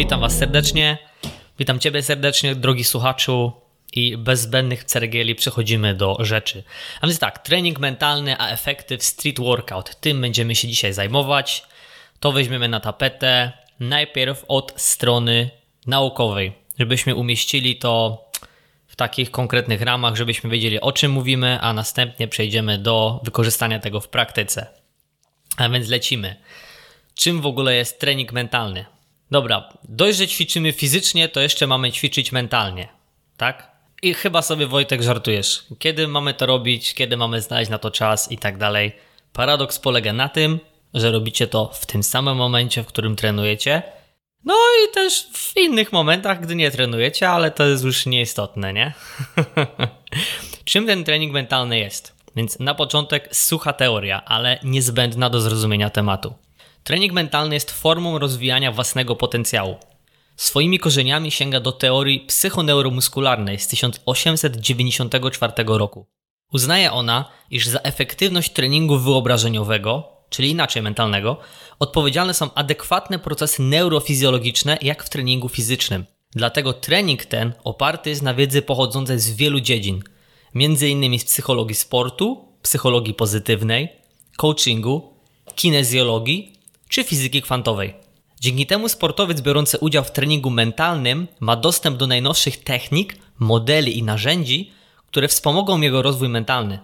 Witam Was serdecznie. Witam Ciebie serdecznie, drogi słuchaczu. I bez zbędnych ceregieli przechodzimy do rzeczy. A więc tak, trening mentalny, a efekty w street workout. Tym będziemy się dzisiaj zajmować. To weźmiemy na tapetę. Najpierw od strony naukowej, żebyśmy umieścili to w takich konkretnych ramach, żebyśmy wiedzieli o czym mówimy, a następnie przejdziemy do wykorzystania tego w praktyce. A więc lecimy. Czym w ogóle jest trening mentalny? Dobra, dość, że ćwiczymy fizycznie, to jeszcze mamy ćwiczyć mentalnie, tak? I chyba sobie Wojtek żartujesz. Kiedy mamy to robić, kiedy mamy znaleźć na to czas i tak dalej. Paradoks polega na tym, że robicie to w tym samym momencie, w którym trenujecie. No i też w innych momentach, gdy nie trenujecie, ale to jest już nieistotne, nie? Czym ten trening mentalny jest? Więc na początek sucha teoria, ale niezbędna do zrozumienia tematu. Trening mentalny jest formą rozwijania własnego potencjału. Swoimi korzeniami sięga do teorii psychoneuromuskularnej z 1894 roku. Uznaje ona, iż za efektywność treningu wyobrażeniowego, czyli inaczej mentalnego, odpowiedzialne są adekwatne procesy neurofizjologiczne jak w treningu fizycznym. Dlatego trening ten oparty jest na wiedzy pochodzącej z wielu dziedzin, m.in. z psychologii sportu, psychologii pozytywnej, coachingu, kinezjologii czy fizyki kwantowej. Dzięki temu sportowiec biorący udział w treningu mentalnym ma dostęp do najnowszych technik, modeli i narzędzi, które wspomogą jego rozwój mentalny.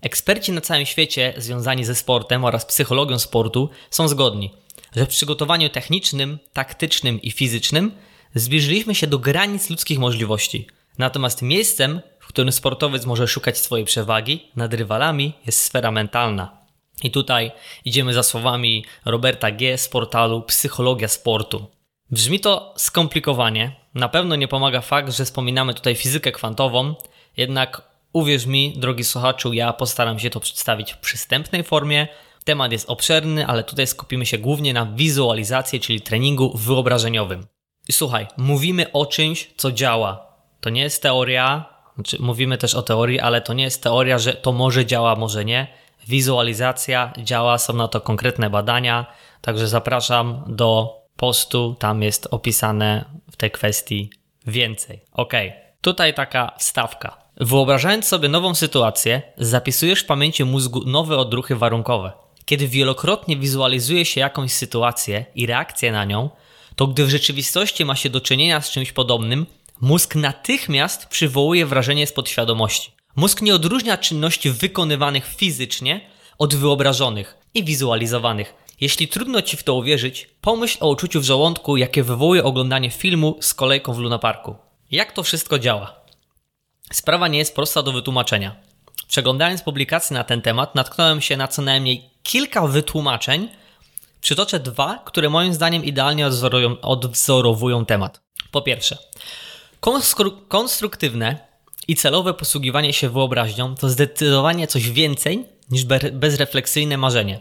Eksperci na całym świecie związani ze sportem oraz psychologią sportu są zgodni, że w przygotowaniu technicznym, taktycznym i fizycznym zbliżyliśmy się do granic ludzkich możliwości. Natomiast miejscem, w którym sportowiec może szukać swojej przewagi nad rywalami, jest sfera mentalna. I tutaj idziemy za słowami Roberta G. z portalu Psychologia Sportu. Brzmi to skomplikowanie. Na pewno nie pomaga fakt, że wspominamy tutaj fizykę kwantową, jednak uwierz mi, drogi słuchaczu, ja postaram się to przedstawić w przystępnej formie. Temat jest obszerny, ale tutaj skupimy się głównie na wizualizacji, czyli treningu wyobrażeniowym. I słuchaj, mówimy o czymś, co działa. To nie jest teoria, znaczy mówimy też o teorii, ale to nie jest teoria, że to może działa, może nie wizualizacja działa, są na to konkretne badania, także zapraszam do postu, tam jest opisane w tej kwestii więcej. Ok, tutaj taka wstawka. Wyobrażając sobie nową sytuację, zapisujesz w pamięci mózgu nowe odruchy warunkowe. Kiedy wielokrotnie wizualizuje się jakąś sytuację i reakcję na nią, to gdy w rzeczywistości ma się do czynienia z czymś podobnym, mózg natychmiast przywołuje wrażenie z podświadomości. Mózg nie odróżnia czynności wykonywanych fizycznie od wyobrażonych i wizualizowanych. Jeśli trudno ci w to uwierzyć, pomyśl o uczuciu w żołądku, jakie wywołuje oglądanie filmu z kolejką w lunaparku. Jak to wszystko działa? Sprawa nie jest prosta do wytłumaczenia. Przeglądając publikacje na ten temat, natknąłem się na co najmniej kilka wytłumaczeń. Przytoczę dwa, które moim zdaniem idealnie odwzorowują temat. Po pierwsze, konstruktywne i celowe posługiwanie się wyobraźnią to zdecydowanie coś więcej niż bezrefleksyjne marzenie.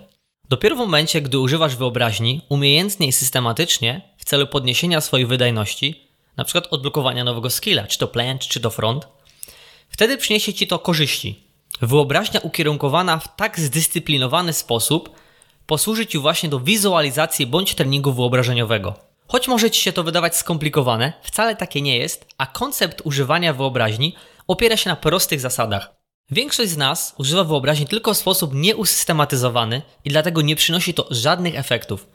Dopiero w momencie, gdy używasz wyobraźni umiejętnie i systematycznie w celu podniesienia swojej wydajności, np. odblokowania nowego skilla, czy to planche, czy to front, wtedy przyniesie ci to korzyści. Wyobraźnia ukierunkowana w tak zdyscyplinowany sposób posłuży ci właśnie do wizualizacji bądź treningu wyobrażeniowego. Choć może Ci się to wydawać skomplikowane, wcale takie nie jest, a koncept używania wyobraźni opiera się na prostych zasadach. Większość z nas używa wyobraźni tylko w sposób nieusystematyzowany i dlatego nie przynosi to żadnych efektów.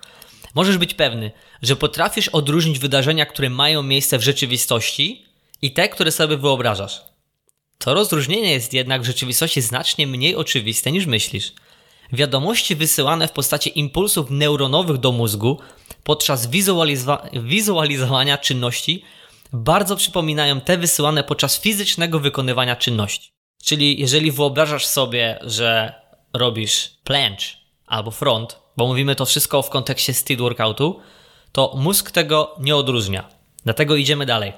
Możesz być pewny, że potrafisz odróżnić wydarzenia, które mają miejsce w rzeczywistości i te, które sobie wyobrażasz. To rozróżnienie jest jednak w rzeczywistości znacznie mniej oczywiste niż myślisz. Wiadomości wysyłane w postaci impulsów neuronowych do mózgu podczas wizualizowania czynności bardzo przypominają te wysyłane podczas fizycznego wykonywania czynności. Czyli jeżeli wyobrażasz sobie, że robisz planche albo front, bo mówimy to wszystko w kontekście street workoutu, to mózg tego nie odróżnia. Dlatego idziemy dalej.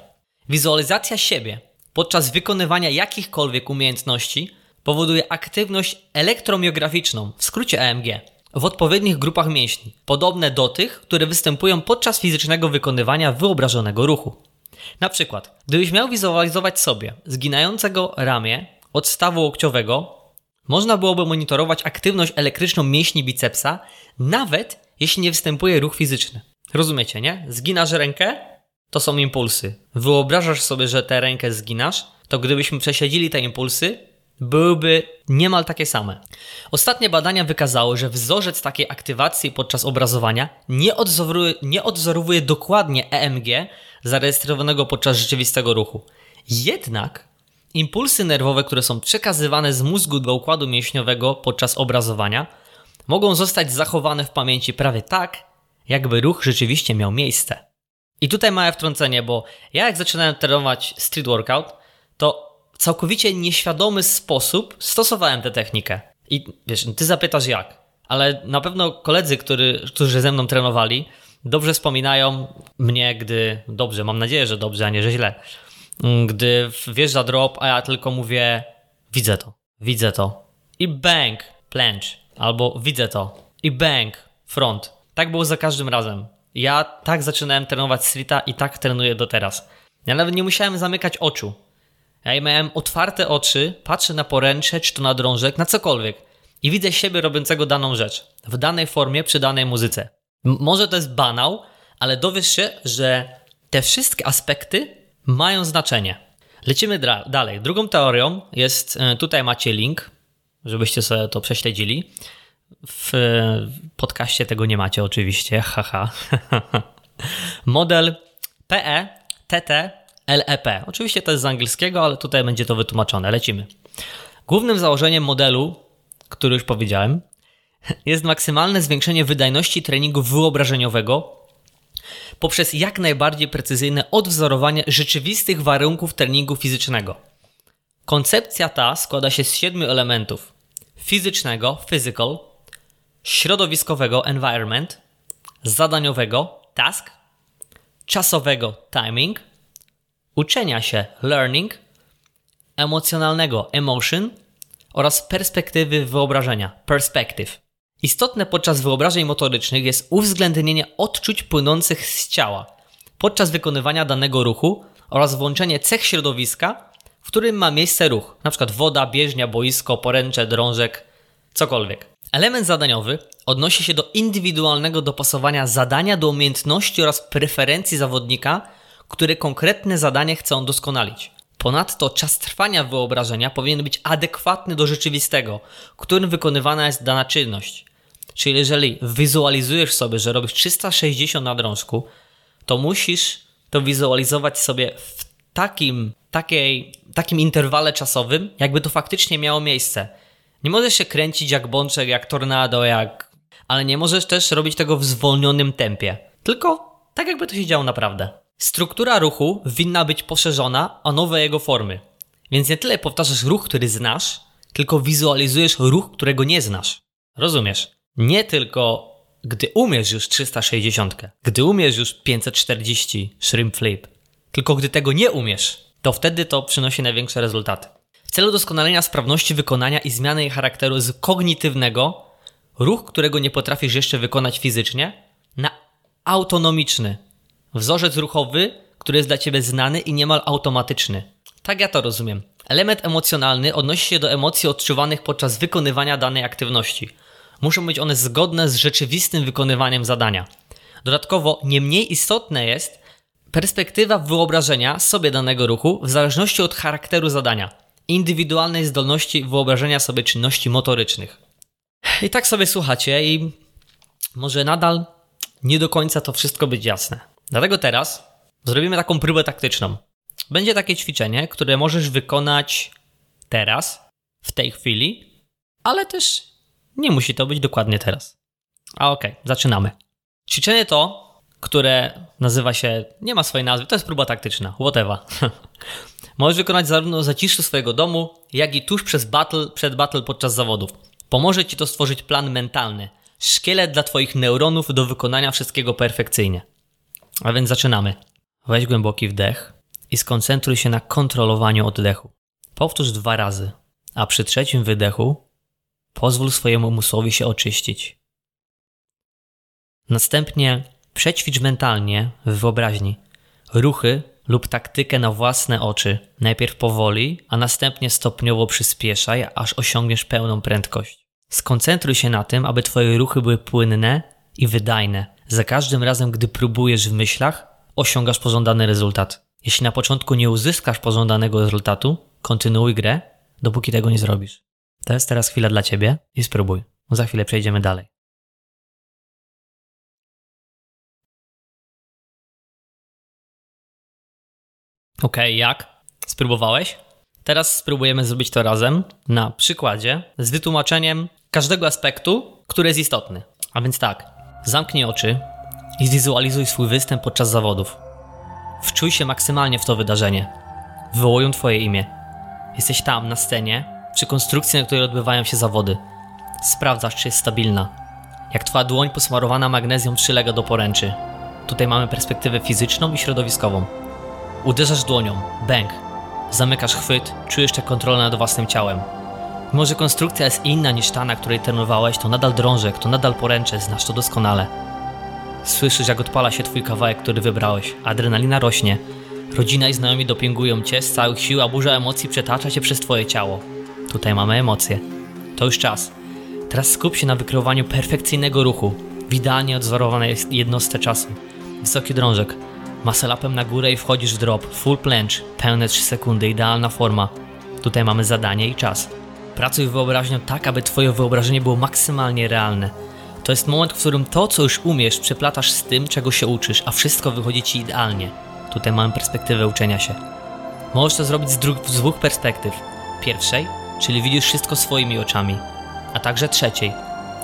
Wizualizacja siebie podczas wykonywania jakichkolwiek umiejętności powoduje aktywność elektromiograficzną, w skrócie EMG, w odpowiednich grupach mięśni, podobne do tych, które występują podczas fizycznego wykonywania wyobrażonego ruchu. Na przykład, gdybyś miał wizualizować sobie zginającego ramię od stawu łokciowego, można byłoby monitorować aktywność elektryczną mięśni bicepsa, nawet jeśli nie występuje ruch fizyczny. Rozumiecie, nie? Zginasz rękę to są impulsy. Wyobrażasz sobie, że tę rękę zginasz, to gdybyśmy prześledzili te impulsy, byłyby niemal takie same. Ostatnie badania wykazały, że wzorzec takiej aktywacji podczas obrazowania nie odzoruje, nie odzorowuje dokładnie EMG zarejestrowanego podczas rzeczywistego ruchu. Jednak impulsy nerwowe, które są przekazywane z mózgu do układu mięśniowego podczas obrazowania, mogą zostać zachowane w pamięci prawie tak, jakby ruch rzeczywiście miał miejsce. I tutaj małe wtrącenie, bo ja jak zaczynałem trenować street workout, to całkowicie nieświadomy sposób stosowałem tę technikę. I wiesz, ty zapytasz jak, ale na pewno koledzy, który, którzy ze mną trenowali, dobrze wspominają mnie, gdy dobrze, mam nadzieję, że dobrze, a nie że źle. Gdy wjeżdża drop, a ja tylko mówię, widzę to, widzę to. I bang, planche. Albo widzę to. I bang, front. Tak było za każdym razem. Ja tak zaczynałem trenować streeta i tak trenuję do teraz. Ja nawet nie musiałem zamykać oczu. Ja miałem otwarte oczy, patrzę na poręcze, czy to na drążek, na cokolwiek i widzę siebie robiącego daną rzecz w danej formie, przy danej muzyce. M może to jest banał, ale dowiesz się, że te wszystkie aspekty mają znaczenie. Lecimy dalej. Drugą teorią jest, e, tutaj macie link, żebyście sobie to prześledzili. W podcaście tego nie macie oczywiście, haha. Model PE, TT, LEP. Oczywiście to jest z angielskiego, ale tutaj będzie to wytłumaczone. Lecimy. Głównym założeniem modelu, który już powiedziałem, jest maksymalne zwiększenie wydajności treningu wyobrażeniowego poprzez jak najbardziej precyzyjne odwzorowanie rzeczywistych warunków treningu fizycznego. Koncepcja ta składa się z siedmiu elementów: fizycznego physical, środowiskowego environment, zadaniowego task, czasowego timing, uczenia się learning, emocjonalnego emotion oraz perspektywy wyobrażenia perspective. Istotne podczas wyobrażeń motorycznych jest uwzględnienie odczuć płynących z ciała podczas wykonywania danego ruchu oraz włączenie cech środowiska, w którym ma miejsce ruch, np. woda, bieżnia, boisko, poręcze, drążek, cokolwiek. Element zadaniowy odnosi się do indywidualnego dopasowania zadania do umiejętności oraz preferencji zawodnika, który konkretne zadanie chcą doskonalić. Ponadto czas trwania wyobrażenia powinien być adekwatny do rzeczywistego, którym wykonywana jest dana czynność. Czyli jeżeli wizualizujesz sobie, że robisz 360 na drążku, to musisz to wizualizować sobie w takim, takiej, takim interwale czasowym, jakby to faktycznie miało miejsce. Nie możesz się kręcić jak bączek, jak tornado, jak... ale nie możesz też robić tego w zwolnionym tempie. Tylko tak jakby to się działo naprawdę. Struktura ruchu winna być poszerzona o nowe jego formy. Więc nie tyle powtarzasz ruch, który znasz, tylko wizualizujesz ruch, którego nie znasz. Rozumiesz? Nie tylko gdy umiesz już 360, gdy umiesz już 540 shrimp flip, tylko gdy tego nie umiesz, to wtedy to przynosi największe rezultaty. W celu doskonalenia sprawności wykonania i zmiany jej charakteru z kognitywnego, ruch, którego nie potrafisz jeszcze wykonać fizycznie, na autonomiczny, wzorzec ruchowy, który jest dla ciebie znany i niemal automatyczny. Tak ja to rozumiem. Element emocjonalny odnosi się do emocji odczuwanych podczas wykonywania danej aktywności. Muszą być one zgodne z rzeczywistym wykonywaniem zadania. Dodatkowo, nie mniej istotne jest perspektywa wyobrażenia sobie danego ruchu w zależności od charakteru zadania, indywidualnej zdolności wyobrażenia sobie czynności motorycznych. I tak sobie słuchacie, i może nadal nie do końca to wszystko być jasne. Dlatego teraz zrobimy taką próbę taktyczną. Będzie takie ćwiczenie, które możesz wykonać teraz, w tej chwili, ale też nie musi to być dokładnie teraz. A okej, okay, zaczynamy. Ćwiczenie to, które nazywa się, nie ma swojej nazwy, to jest próba taktyczna, whatever. Możesz wykonać zarówno w zaciszu swojego domu, jak i tuż przez battle, przed battle podczas zawodów. Pomoże Ci to stworzyć plan mentalny, szkielet dla Twoich neuronów do wykonania wszystkiego perfekcyjnie. A więc zaczynamy. Weź głęboki wdech i skoncentruj się na kontrolowaniu oddechu. Powtórz dwa razy, a przy trzecim wydechu pozwól swojemu umysłowi się oczyścić. Następnie przećwicz mentalnie w wyobraźni ruchy lub taktykę na własne oczy. Najpierw powoli, a następnie stopniowo przyspieszaj, aż osiągniesz pełną prędkość. Skoncentruj się na tym, aby Twoje ruchy były płynne i wydajne. Za każdym razem, gdy próbujesz w myślach, osiągasz pożądany rezultat. Jeśli na początku nie uzyskasz pożądanego rezultatu, kontynuuj grę, dopóki tego nie zrobisz. To jest teraz chwila dla ciebie i spróbuj. Za chwilę przejdziemy dalej. Ok, jak? Spróbowałeś? Teraz spróbujemy zrobić to razem na przykładzie z wytłumaczeniem każdego aspektu, który jest istotny. A więc tak, zamknij oczy i zwizualizuj swój występ podczas zawodów. Wczuj się maksymalnie w to wydarzenie. Wywołują Twoje imię. Jesteś tam, na scenie, przy konstrukcji, na której odbywają się zawody. Sprawdzasz, czy jest stabilna. Jak Twoja dłoń posmarowana magnezją przylega do poręczy. Tutaj mamy perspektywę fizyczną i środowiskową. Uderzasz dłonią, bęk. Zamykasz chwyt, czujesz tę kontrolę nad własnym ciałem. Mimo, że konstrukcja jest inna niż ta, na której trenowałeś, to nadal drążek, to nadal poręcze, znasz to doskonale. Słyszysz, jak odpala się twój kawałek, który wybrałeś. Adrenalina rośnie. Rodzina i znajomi dopingują cię z całych sił, a burza emocji przetacza się przez twoje ciało. Tutaj mamy emocje. To już czas. Teraz skup się na wykreowaniu perfekcyjnego ruchu, w idealnie odzorowanej jednostce czasu. Wysoki drążek. Maselapem na górę i wchodzisz w drop. Full planche, pełne 3 sekundy, idealna forma. Tutaj mamy zadanie i czas. Pracuj wyobraźnią tak, aby twoje wyobrażenie było maksymalnie realne. To jest moment, w którym to, co już umiesz, przeplatasz z tym, czego się uczysz, a wszystko wychodzi ci idealnie. Tutaj mamy perspektywę uczenia się. Możesz to zrobić z, z dwóch perspektyw. Pierwszej, czyli widzisz wszystko swoimi oczami, a także trzeciej.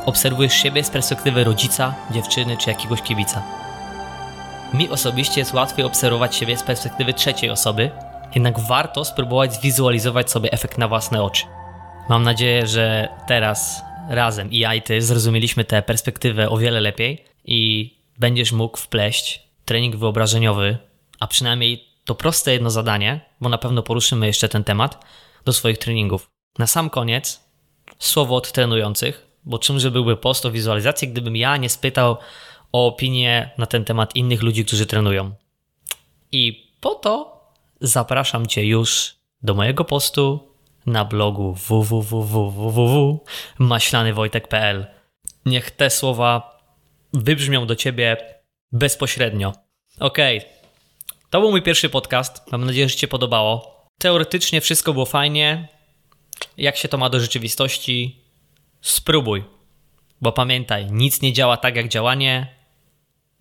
Obserwujesz siebie z perspektywy rodzica, dziewczyny czy jakiegoś kibica. Mi osobiście jest łatwiej obserwować siebie z perspektywy trzeciej osoby, jednak warto spróbować zwizualizować sobie efekt na własne oczy. Mam nadzieję, że teraz razem i ja i ty zrozumieliśmy tę perspektywę o wiele lepiej i będziesz mógł wpleść trening wyobrażeniowy, a przynajmniej to proste jedno zadanie, bo na pewno poruszymy jeszcze ten temat, do swoich treningów. Na sam koniec słowo od trenujących, bo czymże byłby post o wizualizacji, gdybym ja nie spytał o opinię na ten temat innych ludzi, którzy trenują. I po to zapraszam Cię już do mojego postu na blogu www.maślanywojtek.pl. Niech te słowa wybrzmią do Ciebie bezpośrednio. Okej, okay. to był mój pierwszy podcast. Mam nadzieję, że Ci się podobało. Teoretycznie wszystko było fajnie. Jak się to ma do rzeczywistości? Spróbuj. Bo pamiętaj, nic nie działa tak jak działanie,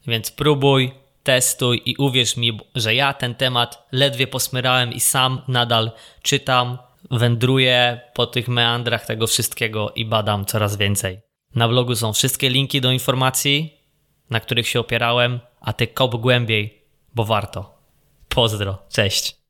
więc próbuj, testuj i uwierz mi, że ja ten temat ledwie posmyrałem i sam nadal czytam, wędruję po tych meandrach tego wszystkiego i badam coraz więcej. Na blogu są wszystkie linki do informacji, na których się opierałem, a ty kop głębiej, bo warto. Pozdro, cześć.